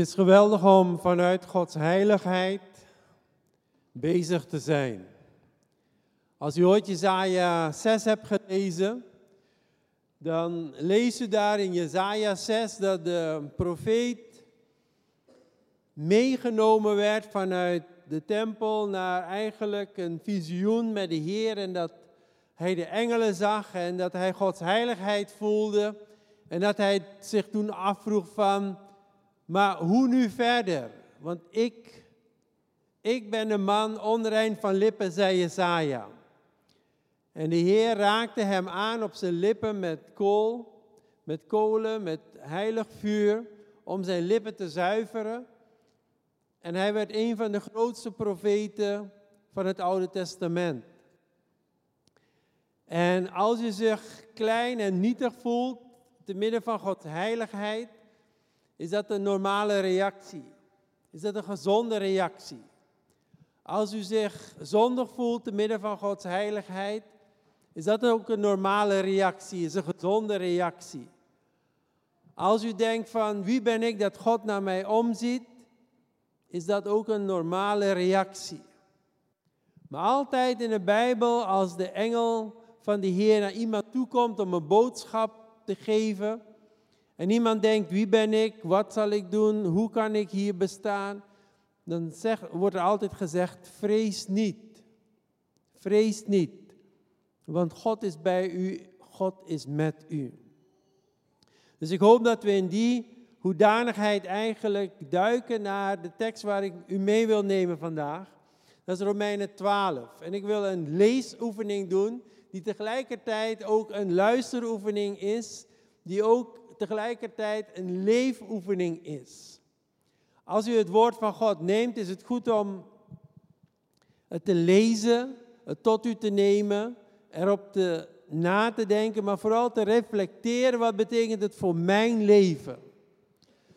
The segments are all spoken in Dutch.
is geweldig om vanuit Gods heiligheid bezig te zijn. Als u ooit Jezaja 6 hebt gelezen, dan lees u daar in Jezaja 6 dat de profeet meegenomen werd vanuit de tempel naar eigenlijk een visioen met de Heer en dat hij de engelen zag en dat hij Gods heiligheid voelde en dat hij zich toen afvroeg van, maar hoe nu verder? Want ik, ik ben een man onrein van lippen, zei Jesaja. En de Heer raakte hem aan op zijn lippen met kool, met kolen, met heilig vuur, om zijn lippen te zuiveren. En hij werd een van de grootste profeten van het Oude Testament. En als je zich klein en nietig voelt, te midden van Gods heiligheid, is dat een normale reactie. Is dat een gezonde reactie? Als u zich zondig voelt te midden van Gods heiligheid, is dat ook een normale reactie, is een gezonde reactie. Als u denkt van wie ben ik dat God naar mij omziet, is dat ook een normale reactie. Maar altijd in de Bijbel, als de engel van de Heer naar iemand toekomt om een boodschap te geven, en iemand denkt, wie ben ik, wat zal ik doen, hoe kan ik hier bestaan, dan wordt er altijd gezegd, vrees niet. Vrees niet. Want God is bij u, God is met u. Dus ik hoop dat we in die hoedanigheid eigenlijk duiken naar de tekst waar ik u mee wil nemen vandaag. Dat is Romeinen 12. En ik wil een leesoefening doen die tegelijkertijd ook een luisteroefening is, die ook tegelijkertijd een leefoefening is. Als u het woord van God neemt, is het goed om het te lezen, het tot u te nemen, erop te, na te denken, maar vooral te reflecteren wat betekent het voor mijn leven.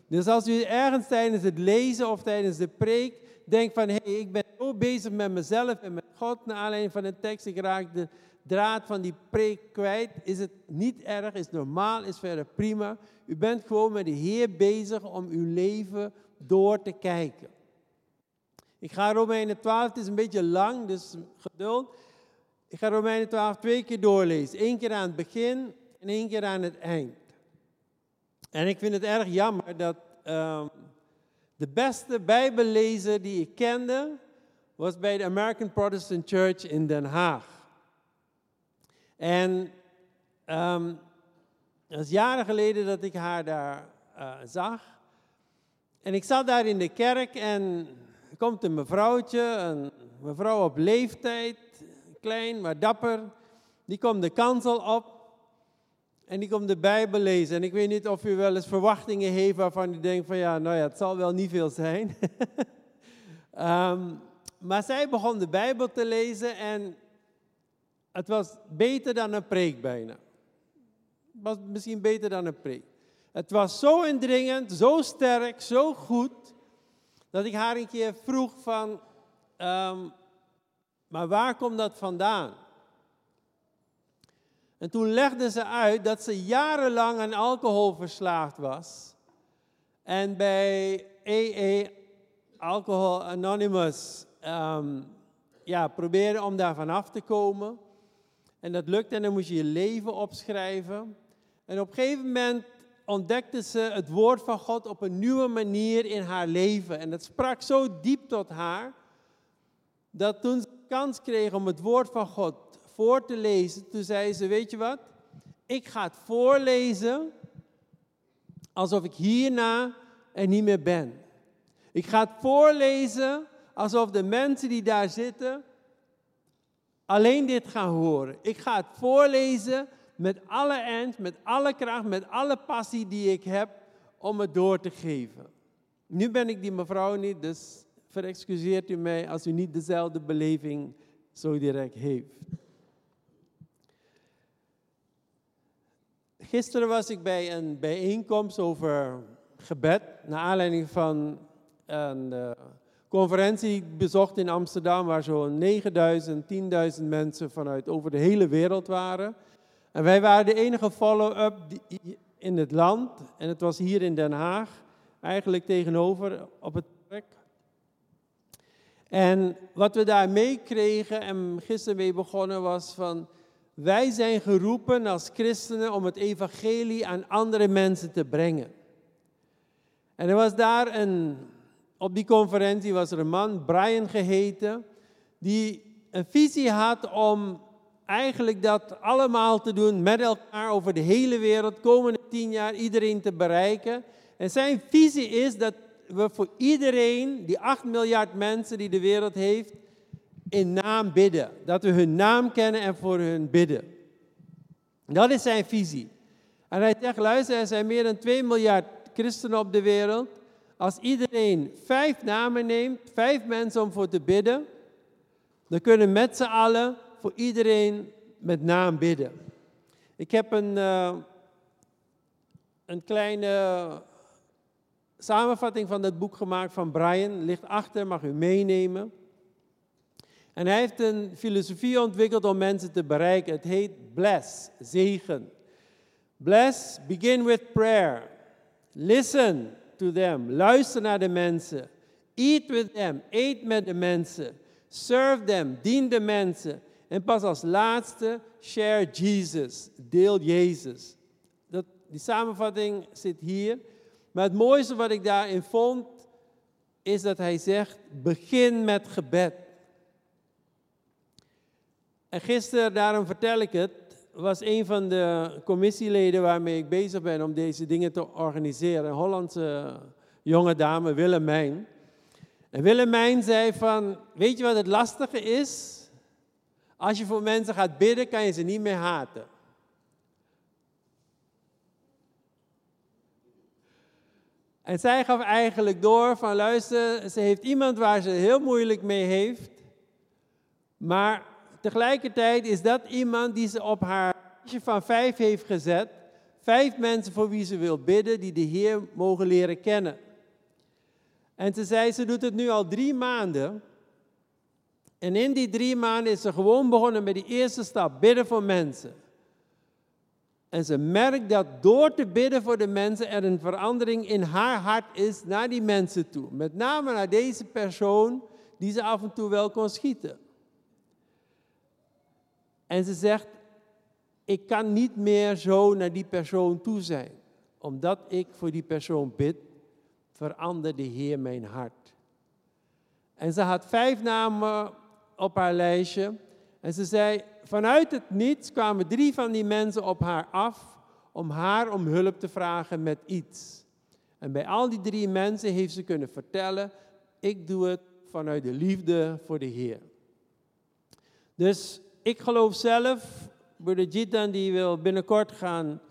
Dus als u ergens tijdens het lezen of tijdens de preek denkt van hé, hey, ik ben zo bezig met mezelf en met God, naar aanleiding van een tekst, ik raak de draad van die preek kwijt, is het niet erg, is normaal, is verder prima. U bent gewoon met de Heer bezig om uw leven door te kijken. Ik ga Romeinen 12, het is een beetje lang, dus geduld. Ik ga Romeinen 12 twee keer doorlezen. Eén keer aan het begin en één keer aan het eind. En ik vind het erg jammer dat um, de beste Bijbellezer die ik kende, was bij de American Protestant Church in Den Haag. En um, dat is jaren geleden dat ik haar daar uh, zag. En ik zat daar in de kerk en er komt een mevrouwtje, een mevrouw op leeftijd, klein maar dapper. Die komt de kansel op en die komt de Bijbel lezen. En ik weet niet of u wel eens verwachtingen heeft waarvan u denkt van ja, nou ja, het zal wel niet veel zijn. um, maar zij begon de Bijbel te lezen en het was beter dan een preek bijna. Het was misschien beter dan een preek. Het was zo indringend, zo sterk, zo goed, dat ik haar een keer vroeg van, um, maar waar komt dat vandaan? En toen legde ze uit dat ze jarenlang aan alcohol verslaafd was. En bij AA, Alcohol Anonymous, um, ja, probeerde om daar vanaf te komen. En dat lukte en dan moest je je leven opschrijven. En op een gegeven moment ontdekte ze het woord van God op een nieuwe manier in haar leven. En dat sprak zo diep tot haar, dat toen ze kans kreeg om het woord van God voor te lezen, toen zei ze, weet je wat, ik ga het voorlezen alsof ik hierna er niet meer ben. Ik ga het voorlezen alsof de mensen die daar zitten alleen dit gaan horen. Ik ga het voorlezen met alle ernst, met alle kracht, met alle passie die ik heb om het door te geven. Nu ben ik die mevrouw niet, dus verexcuseert u mij als u niet dezelfde beleving zo direct heeft. Gisteren was ik bij een bijeenkomst over gebed, naar aanleiding van een uh, conferentie bezocht in Amsterdam, waar zo'n 9000, 10.000 mensen vanuit over de hele wereld waren. En wij waren de enige follow-up in het land, en het was hier in Den Haag. eigenlijk tegenover op het werk. En wat we daar meekregen en gisteren mee begonnen was van, wij zijn geroepen als christenen om het evangelie aan andere mensen te brengen. En er was daar een, op die conferentie was er een man, Brian geheten, die een visie had om eigenlijk dat allemaal te doen met elkaar over de hele wereld, komende tien jaar iedereen te bereiken. En zijn visie is dat we voor iedereen, die 8 miljard mensen die de wereld heeft, in naam bidden. Dat we hun naam kennen en voor hun bidden. Dat is zijn visie. En hij zegt, luister, er zijn meer dan 2 miljard christenen op de wereld. Als iedereen vijf namen neemt, vijf mensen om voor te bidden, dan kunnen met z'n allen voor iedereen met naam bidden. Ik heb een, uh, een kleine samenvatting van dat boek gemaakt van Brian. Ligt achter, mag u meenemen. En hij heeft een filosofie ontwikkeld om mensen te bereiken. Het heet bless, zegen. Bless, begin with prayer. Listen to them. Luister naar de mensen. Eat with them. Eet met de mensen. Serve them. Dien de mensen. En pas als laatste, share Jesus. Deel Jezus. Dat, die samenvatting zit hier. Maar het mooiste wat ik daarin vond, is dat hij zegt, begin met gebed. En gisteren, daarom vertel ik het, was een van de commissieleden waarmee ik bezig ben om deze dingen te organiseren. Een Hollandse jonge dame, Willemijn. En Willemijn zei van, weet je wat het lastige is? Als je voor mensen gaat bidden, kan je ze niet meer haten. En zij gaf eigenlijk door van luister, ze heeft iemand waar ze heel moeilijk mee heeft. Maar tegelijkertijd is dat iemand die ze op haar lijstje van vijf heeft gezet. Vijf mensen voor wie ze wil bidden, die de Heer mogen leren kennen. En ze zei, ze doet het nu al drie maanden. En in die drie maanden is ze gewoon begonnen met die eerste stap, bidden voor mensen. En ze merkt dat door te bidden voor de mensen er een verandering in haar hart is naar die mensen toe. Met name naar deze persoon die ze af en toe wel kon schieten. En ze zegt, ik kan niet meer zo naar die persoon toe zijn. Omdat ik voor die persoon bid, verander de Heer mijn hart. En ze had vijf namen op haar lijstje. En ze zei, vanuit het niets kwamen drie van die mensen op haar af om haar om hulp te vragen met iets. En bij al die drie mensen heeft ze kunnen vertellen, ik doe het vanuit de liefde voor de Heer. Dus ik geloof zelf, broeder Jitan die wil binnenkort gaan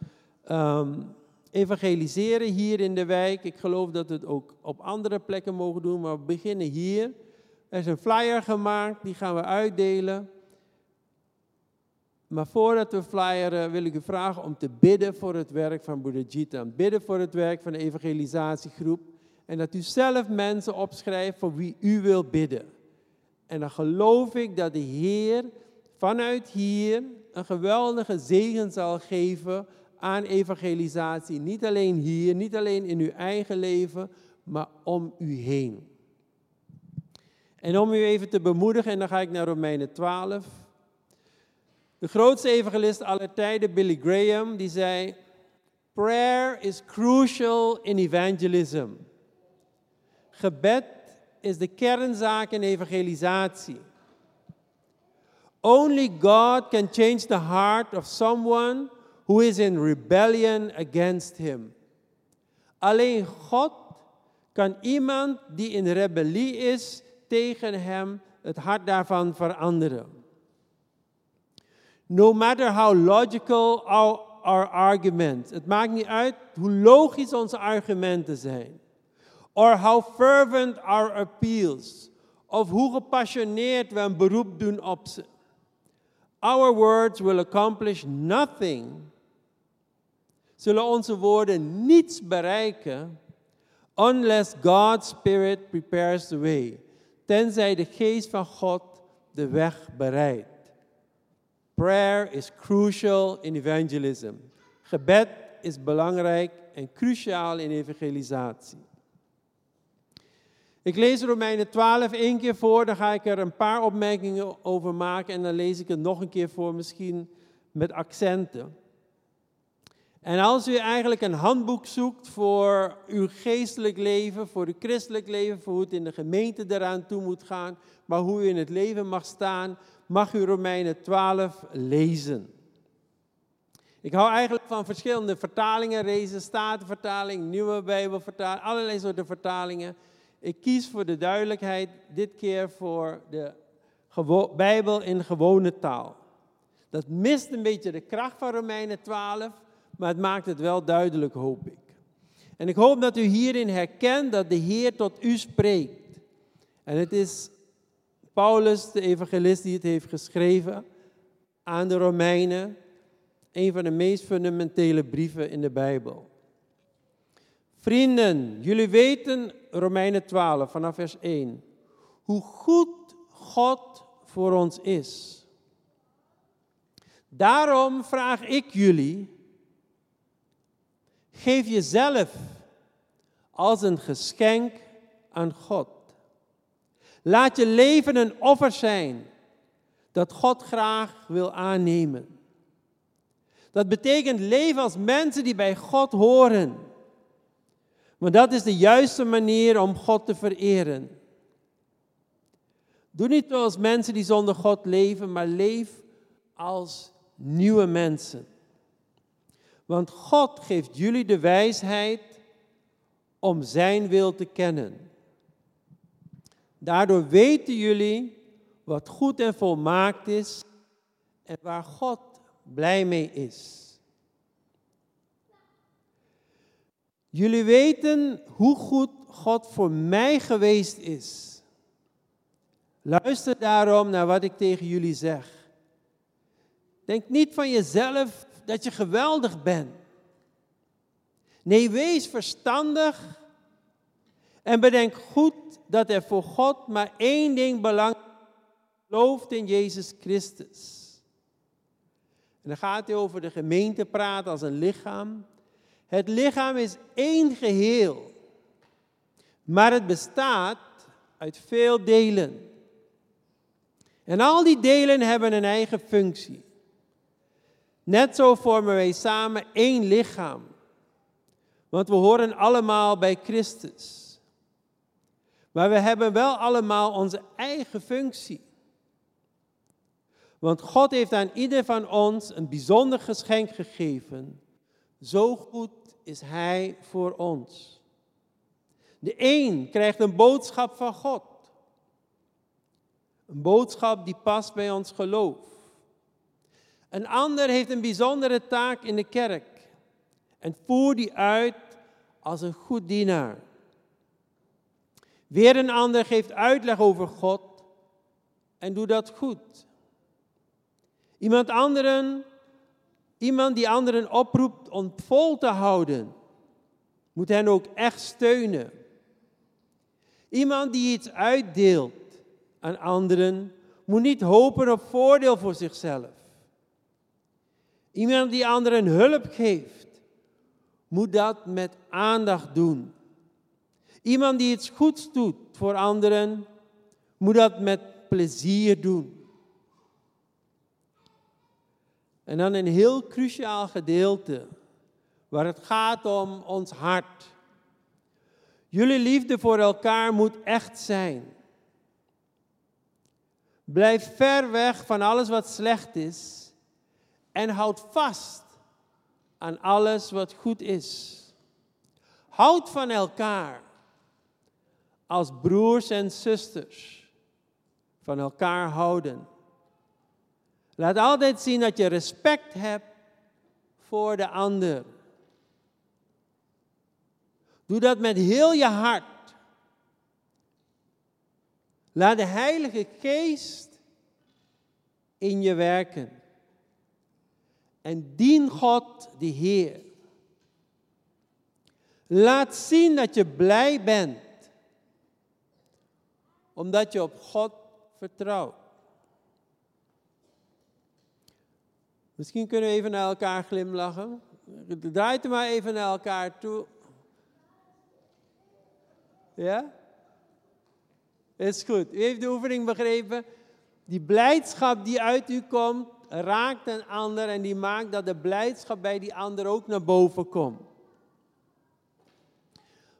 um, evangeliseren hier in de wijk. Ik geloof dat we het ook op andere plekken mogen doen, maar we beginnen hier. Er is een flyer gemaakt, die gaan we uitdelen. Maar voordat we flyeren wil ik u vragen om te bidden voor het werk van Broeder Jitan. Bidden voor het werk van de evangelisatiegroep. En dat u zelf mensen opschrijft voor wie u wil bidden. En dan geloof ik dat de Heer vanuit hier een geweldige zegen zal geven aan evangelisatie. Niet alleen hier, niet alleen in uw eigen leven, maar om u heen. En om u even te bemoedigen, en dan ga ik naar Romeinen 12. De grootste evangelist aller tijden, Billy Graham, die zei: Prayer is crucial in evangelism. Gebed is de kernzaak in evangelisatie. Only God can change the heart of someone who is in rebellion against him. Alleen God kan iemand die in rebellie is tegen hem het hart daarvan veranderen. No matter how logical our, arguments. Het maakt niet uit hoe logisch onze argumenten zijn. Or how fervent our appeals. Of hoe gepassioneerd we een beroep doen op ze. Our words will accomplish nothing. Zullen onze woorden niets bereiken unless God's Spirit prepares the way. Tenzij de geest van God de weg bereidt. Prayer is crucial in evangelism. Gebed is belangrijk en cruciaal in evangelisatie. Ik lees Romeinen 12 één keer voor, dan ga ik er een paar opmerkingen over maken en dan lees ik het nog een keer voor, misschien met accenten. En als u eigenlijk een handboek zoekt voor uw geestelijk leven, voor uw christelijk leven, voor hoe het in de gemeente eraan toe moet gaan, maar hoe u in het leven mag staan, mag u Romeinen 12 lezen. Ik hou eigenlijk van verschillende vertalingen, lezen, Statenvertaling, Nieuwe Bijbelvertaling, allerlei soorten vertalingen. Ik kies voor de duidelijkheid dit keer voor de Bijbel in gewone taal. Dat mist een beetje de kracht van Romeinen 12, maar het maakt het wel duidelijk, hoop ik. En ik hoop dat u hierin herkent dat de Heer tot u spreekt. En het is Paulus, de evangelist, die het heeft geschreven aan de Romeinen. Een van de meest fundamentele brieven in de Bijbel. Vrienden, jullie weten, Romeinen 12 vanaf vers 1, hoe goed God voor ons is. Daarom vraag ik jullie, geef jezelf als een geschenk aan God. Laat je leven een offer zijn dat God graag wil aannemen. Dat betekent leven als mensen die bij God horen. Maar dat is de juiste manier om God te vereren. Doe niet zoals mensen die zonder God leven, maar leef als nieuwe mensen. Want God geeft jullie de wijsheid om Zijn wil te kennen. Daardoor weten jullie wat goed en volmaakt is en waar God blij mee is. Jullie weten hoe goed God voor mij geweest is. Luister daarom naar wat ik tegen jullie zeg. Denk niet van jezelf dat je geweldig bent. Nee, wees verstandig en bedenk goed dat er voor God maar één ding belangrijk is. Gelooft in Jezus Christus. En dan gaat hij over de gemeente praten als een lichaam. Het lichaam is één geheel, maar het bestaat uit veel delen. En al die delen hebben een eigen functie. Net zo vormen wij samen één lichaam. Want we horen allemaal bij Christus. Maar we hebben wel allemaal onze eigen functie. Want God heeft aan ieder van ons een bijzonder geschenk gegeven. Zo goed is Hij voor ons. De een krijgt een boodschap van God. Een boodschap die past bij ons geloof. Een ander heeft een bijzondere taak in de kerk en voert die uit als een goed dienaar. Weer een ander geeft uitleg over God en doet dat goed. Iemand, anderen, iemand die anderen oproept om vol te houden, moet hen ook echt steunen. Iemand die iets uitdeelt aan anderen, moet niet hopen op voordeel voor zichzelf. Iemand die anderen hulp geeft, moet dat met aandacht doen. Iemand die iets goeds doet voor anderen, moet dat met plezier doen. En dan een heel cruciaal gedeelte, waar het gaat om ons hart. Jullie liefde voor elkaar moet echt zijn. Blijf ver weg van alles wat slecht is en houd vast aan alles wat goed is. Houd van elkaar als broers en zusters. Van elkaar houden. Laat altijd zien dat je respect hebt voor de ander. Doe dat met heel je hart. Laat de Heilige Geest in je werken. En dien God de Heer. Laat zien dat je blij bent, omdat je op God vertrouwt. Misschien kunnen we even naar elkaar glimlachen. Draait er maar even naar elkaar toe. Ja? Is goed. U heeft de oefening begrepen. Die blijdschap die uit u komt, raakt een ander en die maakt dat de blijdschap bij die ander ook naar boven komt.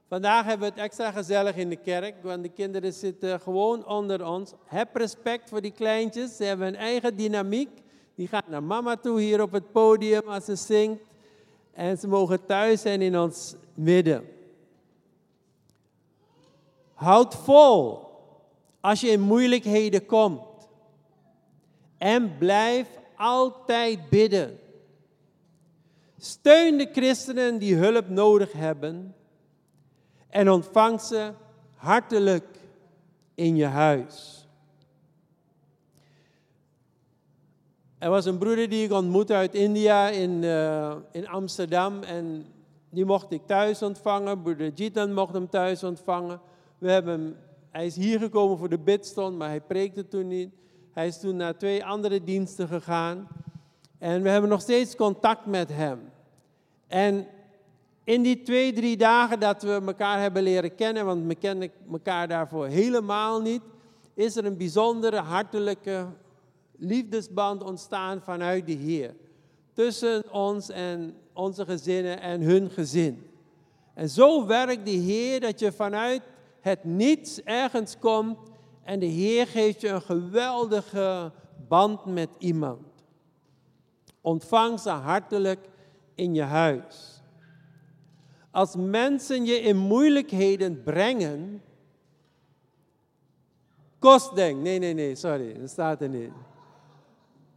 Vandaag hebben we het extra gezellig in de kerk, want de kinderen zitten gewoon onder ons. Heb respect voor die kleintjes, ze hebben een eigen dynamiek. Die gaat naar mama toe hier op het podium als ze zingt. En ze mogen thuis zijn in ons midden. Houd vol als je in moeilijkheden komt. En blijf altijd bidden. Steun de christenen die hulp nodig hebben. En ontvang ze hartelijk in je huis. Er was een broeder die ik ontmoette uit India in, uh, in Amsterdam. En die mocht ik thuis ontvangen. Broeder Jitan mocht hem thuis ontvangen. We hebben hij is hier gekomen voor de bidstond, maar hij preekte toen niet. Hij is toen naar twee andere diensten gegaan. En we hebben nog steeds contact met hem. En in die twee, drie dagen dat we elkaar hebben leren kennen, want we kennen elkaar daarvoor helemaal niet, is er een bijzondere hartelijke liefdesband ontstaan vanuit de Heer. Tussen ons en onze gezinnen en hun gezin. En zo werkt de Heer dat je vanuit het niets ergens komt en de Heer geeft je een geweldige band met iemand. Ontvang ze hartelijk in je huis. Als mensen je in moeilijkheden brengen, kostdenk, nee, nee, nee, sorry, dat staat er niet.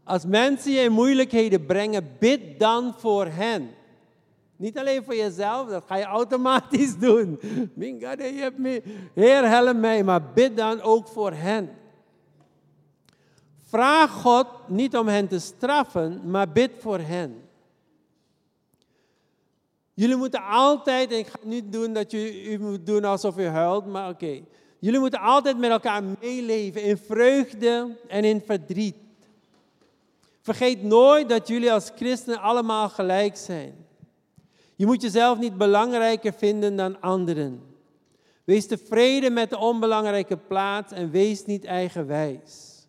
Als mensen je in moeilijkheden brengen, bid dan voor hen. Niet alleen voor jezelf, dat ga je automatisch doen. Je me, Heer, help mij, maar bid dan ook voor hen. Vraag God niet om hen te straffen, maar bid voor hen. Jullie moeten altijd, en ik ga niet doen dat je, u moet doen alsof u huilt, maar oké. Jullie moeten altijd met elkaar meeleven in vreugde en in verdriet. Vergeet nooit dat jullie als christenen allemaal gelijk zijn. Je moet jezelf niet belangrijker vinden dan anderen. Wees tevreden met de onbelangrijke plaats en wees niet eigenwijs.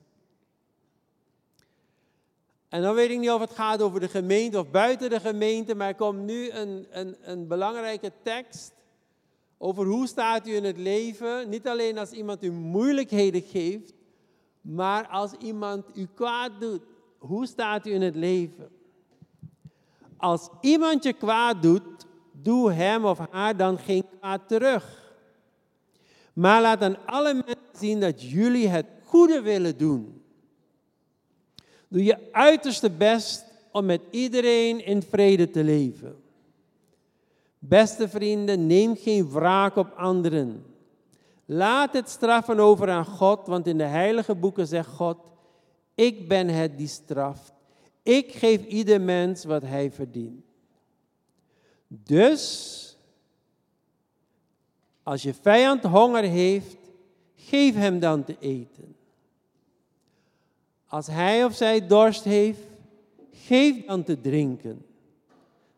En dan weet ik niet of het gaat over de gemeente of buiten de gemeente, maar er komt nu een, een, een belangrijke tekst over hoe staat u in het leven. Niet alleen als iemand u moeilijkheden geeft, maar als iemand u kwaad doet. Hoe staat u in het leven? Als iemand je kwaad doet, doe hem of haar dan geen kwaad terug. Maar laat aan alle mensen zien dat jullie het goede willen doen. Doe je uiterste best om met iedereen in vrede te leven. Beste vrienden, neem geen wraak op anderen. Laat het straffen over aan God, want in de heilige boeken zegt God, ik ben het die straft. Ik geef ieder mens wat hij verdient. Dus, als je vijand honger heeft, geef hem dan te eten. Als hij of zij dorst heeft, geef dan te drinken.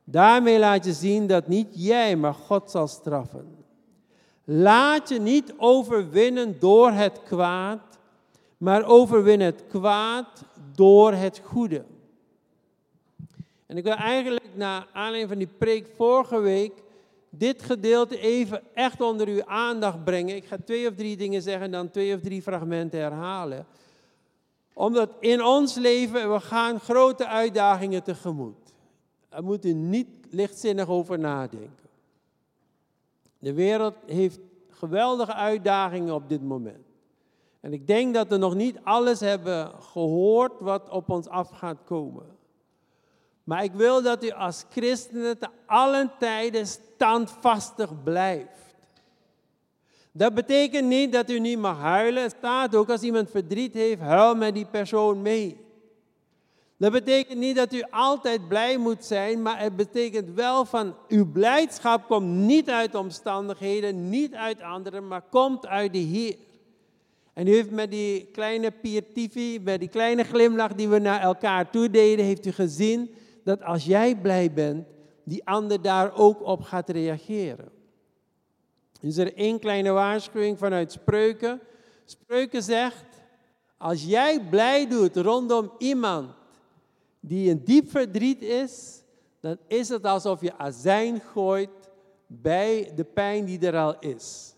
Daarmee laat je zien dat niet jij, maar God zal straffen. Laat je niet overwinnen door het kwaad, maar overwin het kwaad door het goede. En ik wil eigenlijk naar aanleiding van die preek vorige week dit gedeelte even echt onder uw aandacht brengen. Ik ga twee of drie dingen zeggen en dan twee of drie fragmenten herhalen. Omdat in ons leven, we gaan grote uitdagingen tegemoet. Daar moet u niet lichtzinnig over nadenken. De wereld heeft geweldige uitdagingen op dit moment. En ik denk dat we nog niet alles hebben gehoord wat op ons af gaat komen. Maar ik wil dat u als christenen te allen tijden standvastig blijft. Dat betekent niet dat u niet mag huilen. Het staat ook als iemand verdriet heeft, huil met die persoon mee. Dat betekent niet dat u altijd blij moet zijn, maar het betekent wel van uw blijdschap komt niet uit omstandigheden, niet uit anderen, maar komt uit de Heer. En u heeft met die kleine piertivi, met die kleine glimlach die we naar elkaar toe deden, heeft u gezien dat als jij blij bent, die ander daar ook op gaat reageren. Is er één kleine waarschuwing vanuit spreuken? Spreuken zegt, als jij blij doet rondom iemand die in diep verdriet is, dan is het alsof je azijn gooit bij de pijn die er al is.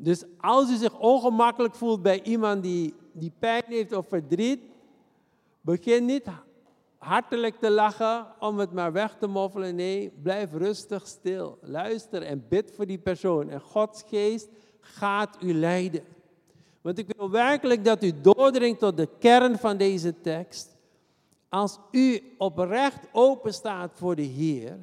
Dus als u zich ongemakkelijk voelt bij iemand die, die pijn heeft of verdriet, begin niet hartelijk te lachen om het maar weg te moffelen. Nee, blijf rustig stil. Luister en bid voor die persoon. En Gods geest gaat u leiden. Want ik wil werkelijk dat u doordringt tot de kern van deze tekst. Als u oprecht open staat voor de Heer,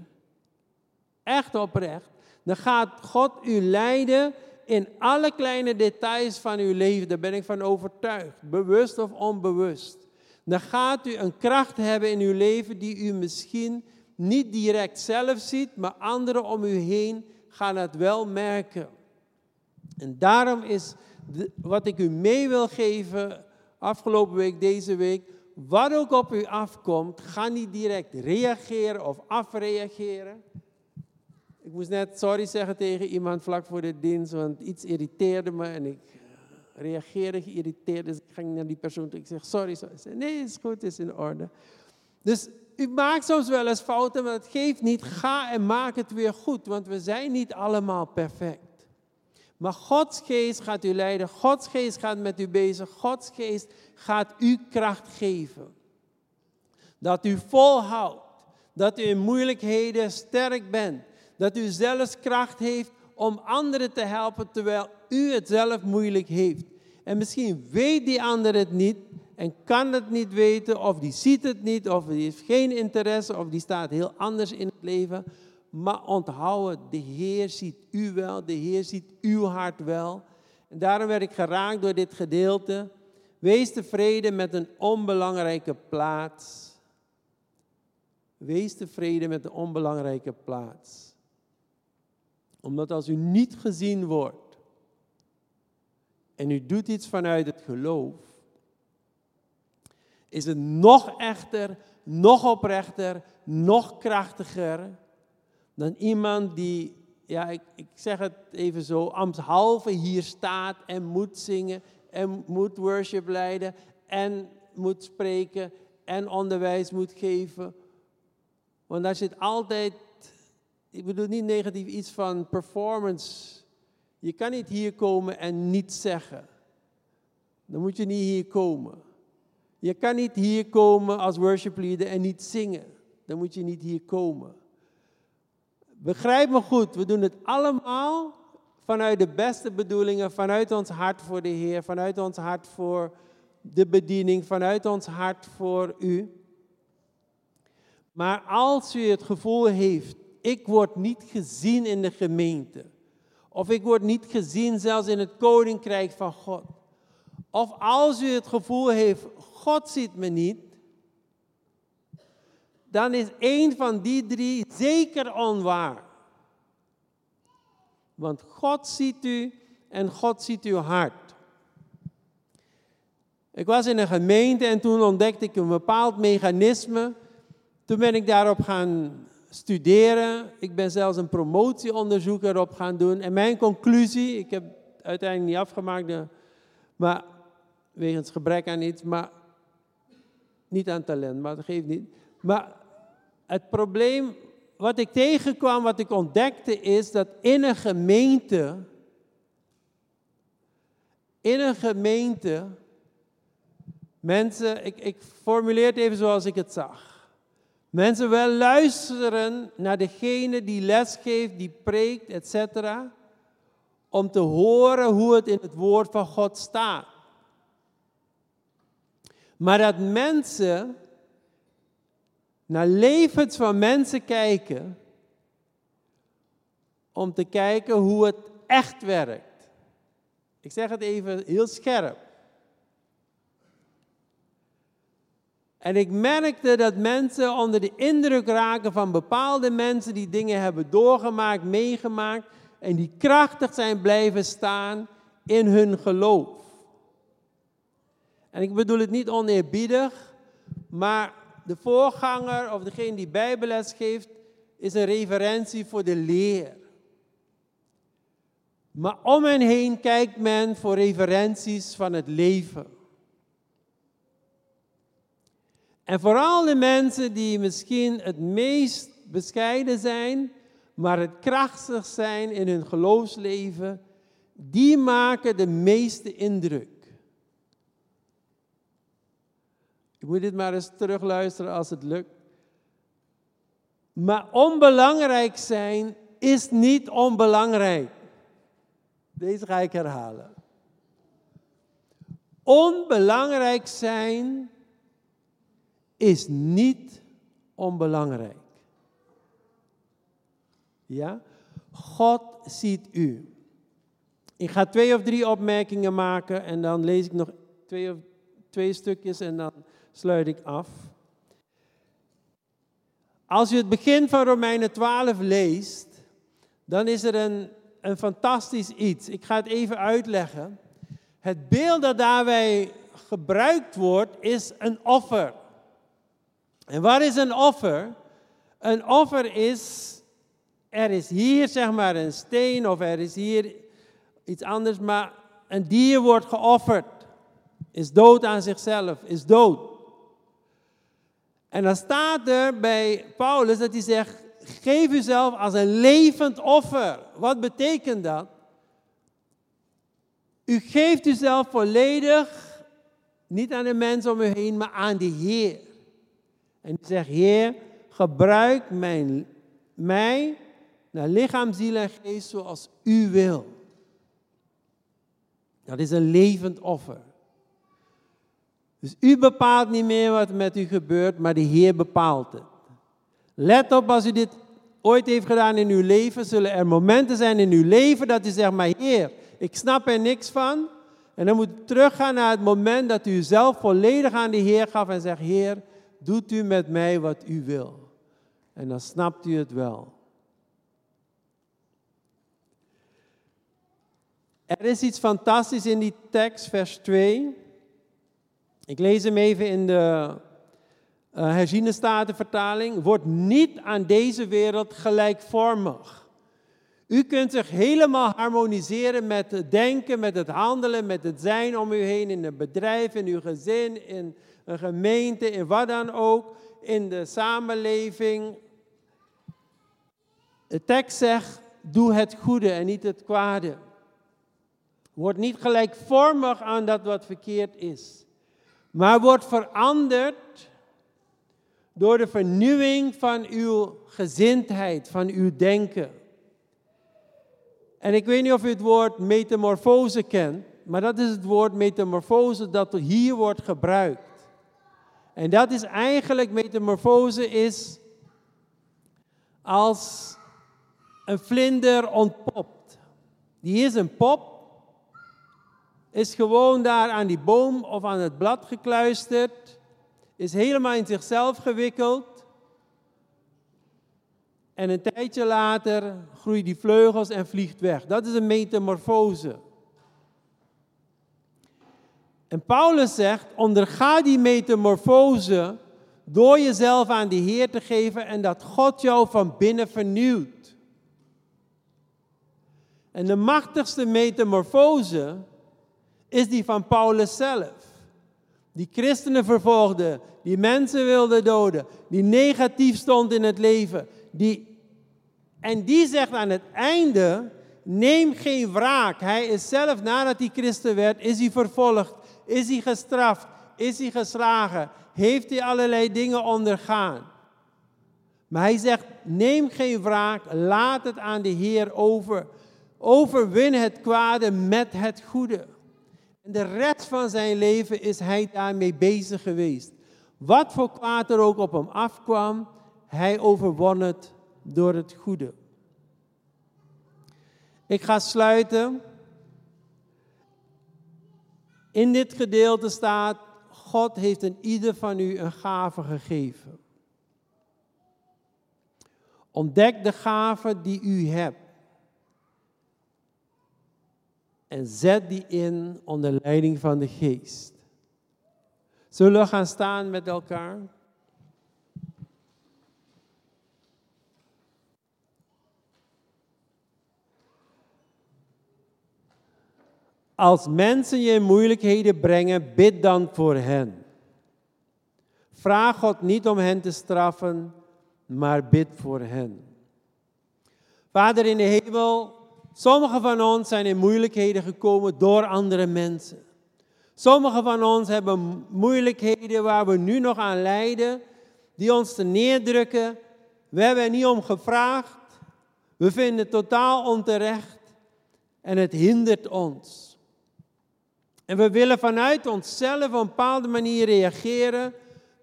echt oprecht, dan gaat God u leiden in alle kleine details van uw leven. Daar ben ik van overtuigd, bewust of onbewust. Dan gaat u een kracht hebben in uw leven die u misschien niet direct zelf ziet, maar anderen om u heen gaan het wel merken. En daarom is wat ik u mee wil geven afgelopen week, deze week, wat ook op u afkomt, ga niet direct reageren of afreageren. Ik moest net sorry zeggen tegen iemand vlak voor de dienst, want iets irriteerde me en ik reageerde geïrriteerd. Dus ik ging naar die persoon toe. Ik zeg sorry, sorry. Zei, nee, is goed, is in orde. Dus u maakt soms wel eens fouten, maar het geeft niet. Ga en maak het weer goed, want we zijn niet allemaal perfect. Maar Gods geest gaat u leiden. Gods geest gaat met u bezig. Gods geest gaat u kracht geven. Dat u volhoudt. Dat u in moeilijkheden sterk bent. Dat u zelfs kracht heeft om anderen te helpen terwijl u het zelf moeilijk heeft. En misschien weet die ander het niet en kan het niet weten, of die ziet het niet, of die heeft geen interesse, of die staat heel anders in het leven. Maar onthoud de Heer ziet u wel, de Heer ziet uw hart wel. En daarom werd ik geraakt door dit gedeelte. Wees tevreden met een onbelangrijke plaats. Wees tevreden met een onbelangrijke plaats. Omdat als u niet gezien wordt en u doet iets vanuit het geloof, is het nog echter, nog oprechter, nog krachtiger dan iemand die, ja, ik, ik zeg het even zo, ambtshalve hier staat en moet zingen en moet worship leiden en moet spreken en onderwijs moet geven. Want daar zit altijd, ik bedoel niet negatief iets van performance. Je kan niet hier komen en niets zeggen. Dan moet je niet hier komen. Je kan niet hier komen als worship leader en niet zingen. Dan moet je niet hier komen. Begrijp me goed, we doen het allemaal vanuit de beste bedoelingen, vanuit ons hart voor de Heer, vanuit ons hart voor de bediening, vanuit ons hart voor u. Maar als u het gevoel heeft, ik word niet gezien in de gemeente, of ik word niet gezien zelfs in het koninkrijk van God, of als u het gevoel heeft, God ziet me niet, dan is één van die drie zeker onwaar. Want God ziet u en God ziet uw hart. Ik was in een gemeente en toen ontdekte ik een bepaald mechanisme. Toen ben ik daarop gaan studeren. Ik ben zelfs een promotieonderzoek erop gaan doen. En mijn conclusie, ik heb uiteindelijk niet afgemaakt, maar wegens gebrek aan iets, maar niet aan talent, maar dat geeft niet. Maar het probleem wat ik tegenkwam, wat ik ontdekte, is dat in een gemeente, in een gemeente, mensen, ik, ik formuleer het even zoals ik het zag. Mensen wel luisteren naar degene die lesgeeft, die preekt, etc. Om te horen hoe het in het woord van God staat. Maar dat mensen naar levens van mensen kijken, om te kijken hoe het echt werkt. Ik zeg het even heel scherp. En ik merkte dat mensen onder de indruk raken van bepaalde mensen die dingen hebben doorgemaakt, meegemaakt en die krachtig zijn blijven staan in hun geloof. En ik bedoel het niet oneerbiedig, maar de voorganger of degene die bijbelles geeft, is een referentie voor de leer. Maar om hen heen kijkt men voor referenties van het leven. En vooral de mensen die misschien het meest bescheiden zijn, maar het krachtig zijn in hun geloofsleven, die maken de meeste indruk. Ik moet dit maar eens terugluisteren als het lukt. Maar onbelangrijk zijn is niet onbelangrijk. Deze ga ik herhalen. Onbelangrijk zijn is niet onbelangrijk. Ja? God ziet u. Ik ga twee of drie opmerkingen maken en dan lees ik nog twee, of, twee stukjes en dan sluit ik af. Als je het begin van Romeinen 12 leest, dan is er een, een fantastisch iets. Ik ga het even uitleggen. Het beeld dat daarbij gebruikt wordt, is een offer. En wat is een offer? Een offer is, er is hier zeg maar een steen of er is hier iets anders, maar een dier wordt geofferd. Is dood aan zichzelf, is dood. En dan staat er bij Paulus dat hij zegt, geef uzelf als een levend offer. Wat betekent dat? U geeft uzelf volledig, niet aan de mensen om u heen, maar aan de Heer. En u zegt, Heer, gebruik mijn, mij naar lichaam, ziel en geest zoals u wil. Dat is een levend offer. Dus u bepaalt niet meer wat met u gebeurt, maar de Heer bepaalt het. Let op, als u dit ooit heeft gedaan in uw leven, zullen er momenten zijn in uw leven dat u zegt, maar Heer, ik snap er niks van. En dan moet u teruggaan naar het moment dat u zelf volledig aan de Heer gaf en zegt, Heer, doet u met mij wat u wil. En dan snapt u het wel. Er is iets fantastisch in die tekst, vers 2. Ik lees hem even in de uh, herziene statenvertaling. Wordt niet aan deze wereld gelijkvormig. U kunt zich helemaal harmoniseren met het denken, met het handelen, met het zijn om u heen in een bedrijf, in uw gezin, in een gemeente, in wat dan ook, in de samenleving. De tekst zegt, doe het goede en niet het kwade. Word niet gelijkvormig aan dat wat verkeerd is, maar word veranderd door de vernieuwing van uw gezindheid, van uw denken. En ik weet niet of u het woord metamorfose kent, maar dat is het woord metamorfose dat hier wordt gebruikt. En dat is eigenlijk, metamorfose is als een vlinder ontpopt. Die is een pop, is gewoon daar aan die boom of aan het blad gekluisterd, is helemaal in zichzelf gewikkeld. En een tijdje later groeit die vleugels en vliegt weg. Dat is een metamorfose. En Paulus zegt, onderga die metamorfose door jezelf aan de Heer te geven en dat God jou van binnen vernieuwt. En de machtigste metamorfose is die van Paulus zelf. Die christenen vervolgde, die mensen wilde doden, die negatief stond in het leven. Die, en die zegt aan het einde, neem geen wraak. Hij is zelf, nadat hij christen werd, is hij vervolgd, is hij gestraft, is hij geslagen, heeft hij allerlei dingen ondergaan. Maar hij zegt, neem geen wraak, laat het aan de Heer over. Overwin het kwade met het goede. En de rest van zijn leven is hij daarmee bezig geweest. Wat voor kwaad er ook op hem afkwam, hij overwon het door het goede. Ik ga sluiten. In dit gedeelte staat, God heeft in ieder van u een gave gegeven. Ontdek de gave die u hebt. En zet die in onder leiding van de geest. Zullen we gaan staan met elkaar? Als mensen je in moeilijkheden brengen, bid dan voor hen. Vraag God niet om hen te straffen, maar bid voor hen. Vader in de hemel, sommigen van ons zijn in moeilijkheden gekomen door andere mensen. Sommigen van ons hebben moeilijkheden waar we nu nog aan lijden, die ons te neerdrukken. We hebben er niet om gevraagd. We vinden het totaal onterecht en het hindert ons. En we willen vanuit onszelf op een bepaalde manier reageren,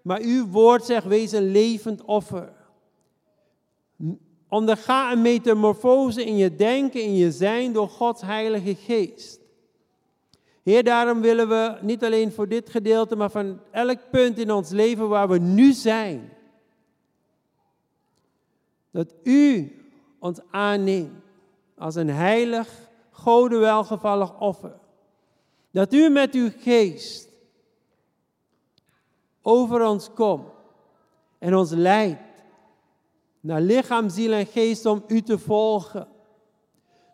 maar uw woord zegt: wees een levend offer. Onderga een metamorfose in je denken, in je zijn door Gods Heilige Geest. Heer, daarom willen we niet alleen voor dit gedeelte, maar van elk punt in ons leven waar we nu zijn, dat U ons aanneemt als een heilig, gode welgevallig offer. Dat U met uw geest over ons komt en ons leidt naar lichaam, ziel en geest om U te volgen.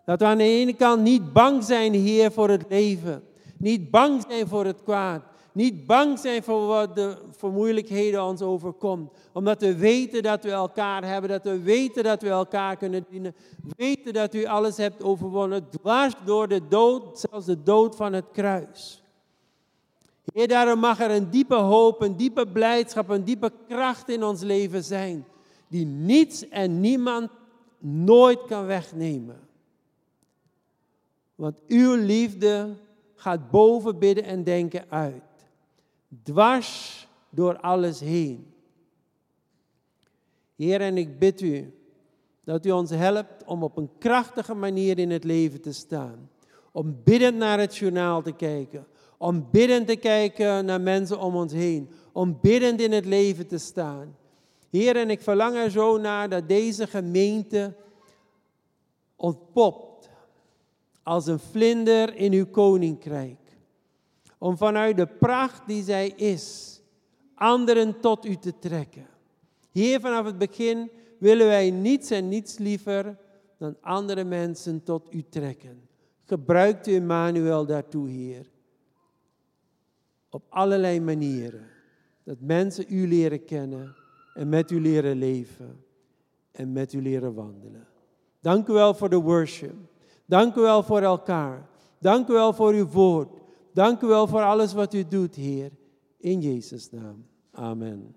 Dat we aan de ene kant niet bang zijn, Heer, voor het leven. Niet bang zijn voor het kwaad. Niet bang zijn voor wat de voor moeilijkheden ons overkomt. Omdat we weten dat we elkaar hebben. Dat we weten dat we elkaar kunnen dienen. Weten dat u alles hebt overwonnen. Dwars door de dood, zelfs de dood van het kruis. Heer, daarom mag er een diepe hoop, een diepe blijdschap, een diepe kracht in ons leven zijn. Die niets en niemand nooit kan wegnemen. Want uw liefde gaat boven bidden en denken uit. Dwars door alles heen. Heer, en ik bid u dat u ons helpt om op een krachtige manier in het leven te staan. Om biddend naar het journaal te kijken. Om biddend te kijken naar mensen om ons heen. Om biddend in het leven te staan. Heer, en ik verlang er zo naar dat deze gemeente ontpopt als een vlinder in uw koninkrijk. Om vanuit de pracht die zij is, anderen tot u te trekken. Hier vanaf het begin willen wij niets en niets liever dan andere mensen tot u trekken. Gebruikt u Emmanuel daartoe, Heer. Op allerlei manieren. Dat mensen u leren kennen en met u leren leven en met u leren wandelen. Dank u wel voor de worship. Dank u wel voor elkaar. Dank u wel voor uw woord. Dank u wel voor alles wat u doet, Heer. In Jezus' naam. Amen.